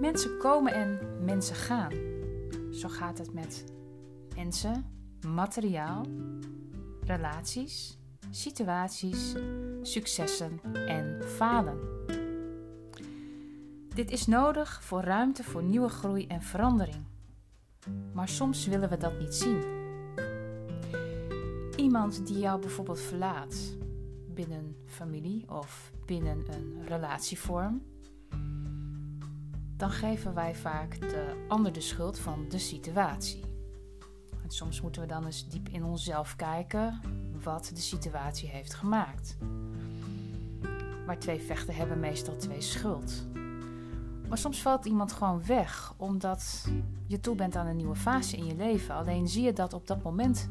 Mensen komen en mensen gaan. Zo gaat het met mensen, materiaal, relaties, situaties, successen en falen. Dit is nodig voor ruimte voor nieuwe groei en verandering. Maar soms willen we dat niet zien. Iemand die jou bijvoorbeeld verlaat binnen familie of binnen een relatievorm, dan geven wij vaak de ander de schuld van de situatie. Soms moeten we dan eens diep in onszelf kijken wat de situatie heeft gemaakt. Maar twee vechten hebben meestal twee schuld. Maar soms valt iemand gewoon weg omdat je toe bent aan een nieuwe fase in je leven. Alleen zie je dat op dat moment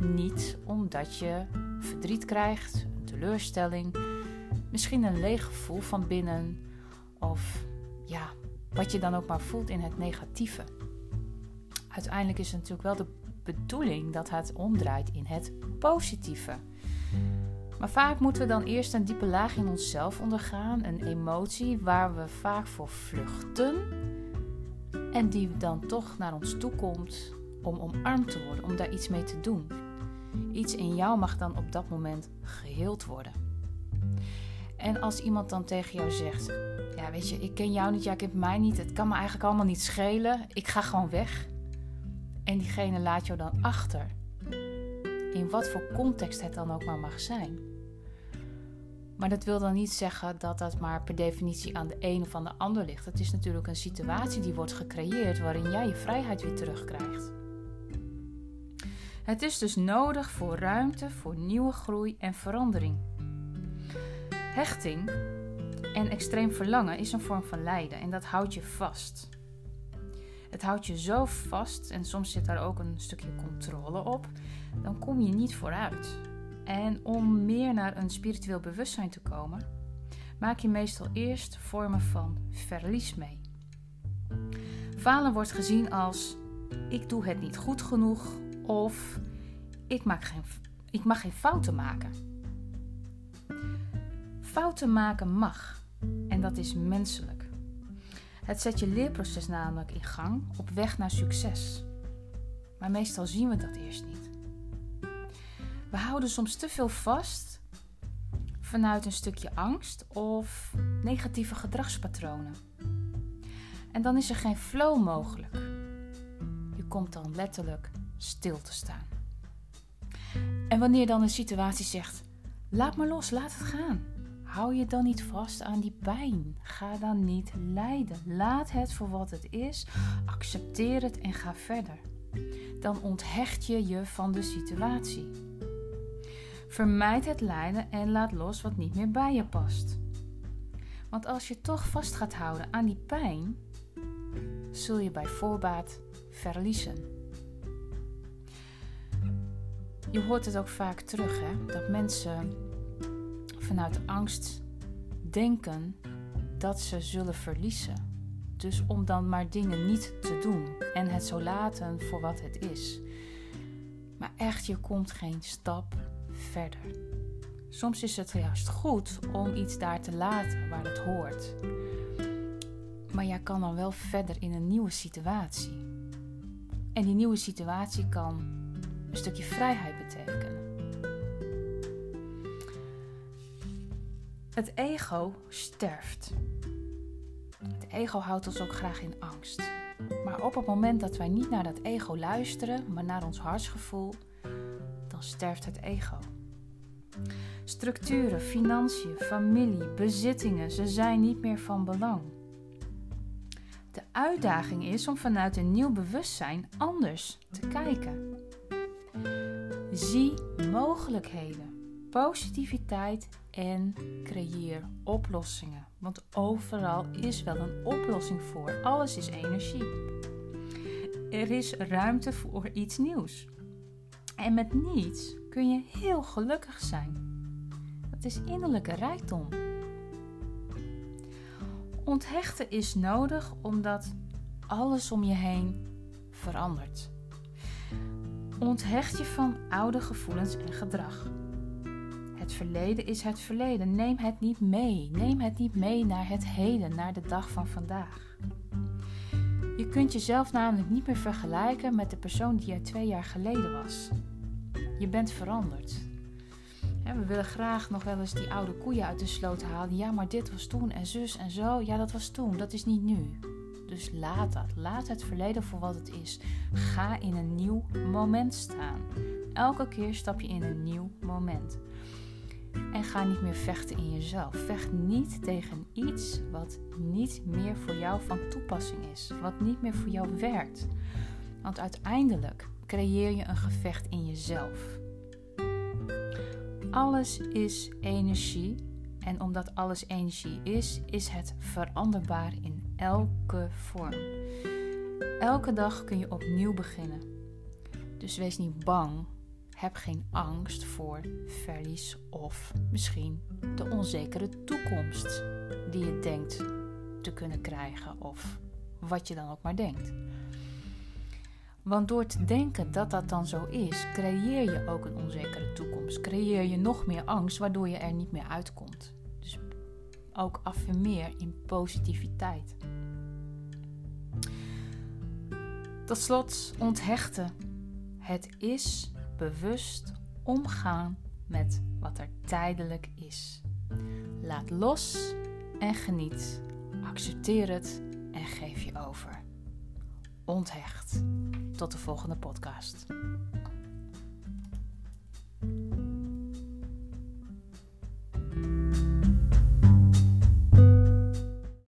niet, omdat je verdriet krijgt, een teleurstelling, misschien een leeg gevoel van binnen of ja, wat je dan ook maar voelt in het negatieve. Uiteindelijk is het natuurlijk wel de bedoeling dat het omdraait in het positieve. Maar vaak moeten we dan eerst een diepe laag in onszelf ondergaan, een emotie waar we vaak voor vluchten en die dan toch naar ons toe komt om omarmd te worden, om daar iets mee te doen. Iets in jou mag dan op dat moment geheeld worden. En als iemand dan tegen jou zegt: Ja, weet je, ik ken jou niet, jij kent mij niet, het kan me eigenlijk allemaal niet schelen, ik ga gewoon weg. En diegene laat jou dan achter. In wat voor context het dan ook maar mag zijn. Maar dat wil dan niet zeggen dat dat maar per definitie aan de een of aan de ander ligt. Het is natuurlijk een situatie die wordt gecreëerd waarin jij je vrijheid weer terugkrijgt. Het is dus nodig voor ruimte voor nieuwe groei en verandering. Hechting en extreem verlangen is een vorm van lijden en dat houdt je vast. Het houdt je zo vast en soms zit daar ook een stukje controle op, dan kom je niet vooruit. En om meer naar een spiritueel bewustzijn te komen, maak je meestal eerst vormen van verlies mee. Falen wordt gezien als ik doe het niet goed genoeg of ik, geen, ik mag geen fouten maken. Fouten maken mag en dat is menselijk. Het zet je leerproces namelijk in gang op weg naar succes. Maar meestal zien we dat eerst niet. We houden soms te veel vast vanuit een stukje angst of negatieve gedragspatronen. En dan is er geen flow mogelijk. Je komt dan letterlijk stil te staan. En wanneer dan een situatie zegt: laat maar los, laat het gaan. Hou je dan niet vast aan die pijn. Ga dan niet lijden. Laat het voor wat het is. Accepteer het en ga verder. Dan onthecht je je van de situatie. Vermijd het lijden en laat los wat niet meer bij je past. Want als je toch vast gaat houden aan die pijn, zul je bij voorbaat verliezen. Je hoort het ook vaak terug, hè? dat mensen vanuit angst denken dat ze zullen verliezen. Dus om dan maar dingen niet te doen en het zo laten voor wat het is. Maar echt, je komt geen stap verder. Soms is het juist goed om iets daar te laten waar het hoort. Maar jij kan dan wel verder in een nieuwe situatie. En die nieuwe situatie kan een stukje vrijheid betekenen. Het ego sterft. Het ego houdt ons ook graag in angst. Maar op het moment dat wij niet naar dat ego luisteren, maar naar ons hartsgevoel, dan sterft het ego. Structuren, financiën, familie, bezittingen, ze zijn niet meer van belang. De uitdaging is om vanuit een nieuw bewustzijn anders te kijken. Zie mogelijkheden, positiviteit en creëer oplossingen. Want overal is wel een oplossing voor. Alles is energie. Er is ruimte voor iets nieuws. En met niets kun je heel gelukkig zijn. Dat is innerlijke rijkdom. Onthechten is nodig omdat alles om je heen verandert. Onthecht je van oude gevoelens en gedrag. Het verleden is het verleden. Neem het niet mee. Neem het niet mee naar het heden, naar de dag van vandaag. Je kunt jezelf namelijk niet meer vergelijken met de persoon die jij twee jaar geleden was. Je bent veranderd. we willen graag nog wel eens die oude koeien uit de sloot halen. Ja, maar dit was toen en zus en zo. Ja, dat was toen. Dat is niet nu. Dus laat dat. Laat het verleden voor wat het is. Ga in een nieuw moment staan. Elke keer stap je in een nieuw moment. En ga niet meer vechten in jezelf. Vecht niet tegen iets wat niet meer voor jou van toepassing is. Wat niet meer voor jou werkt. Want uiteindelijk creëer je een gevecht in jezelf. Alles is energie. En omdat alles energie is, is het veranderbaar in elke vorm. Elke dag kun je opnieuw beginnen. Dus wees niet bang heb geen angst voor verlies of misschien de onzekere toekomst die je denkt te kunnen krijgen of wat je dan ook maar denkt. Want door te denken dat dat dan zo is, creëer je ook een onzekere toekomst. Creëer je nog meer angst, waardoor je er niet meer uitkomt. Dus ook affirmeer in positiviteit. Tot slot onthechten. Het is bewust omgaan met wat er tijdelijk is. Laat los en geniet. Accepteer het en geef je over. Onthecht. Tot de volgende podcast.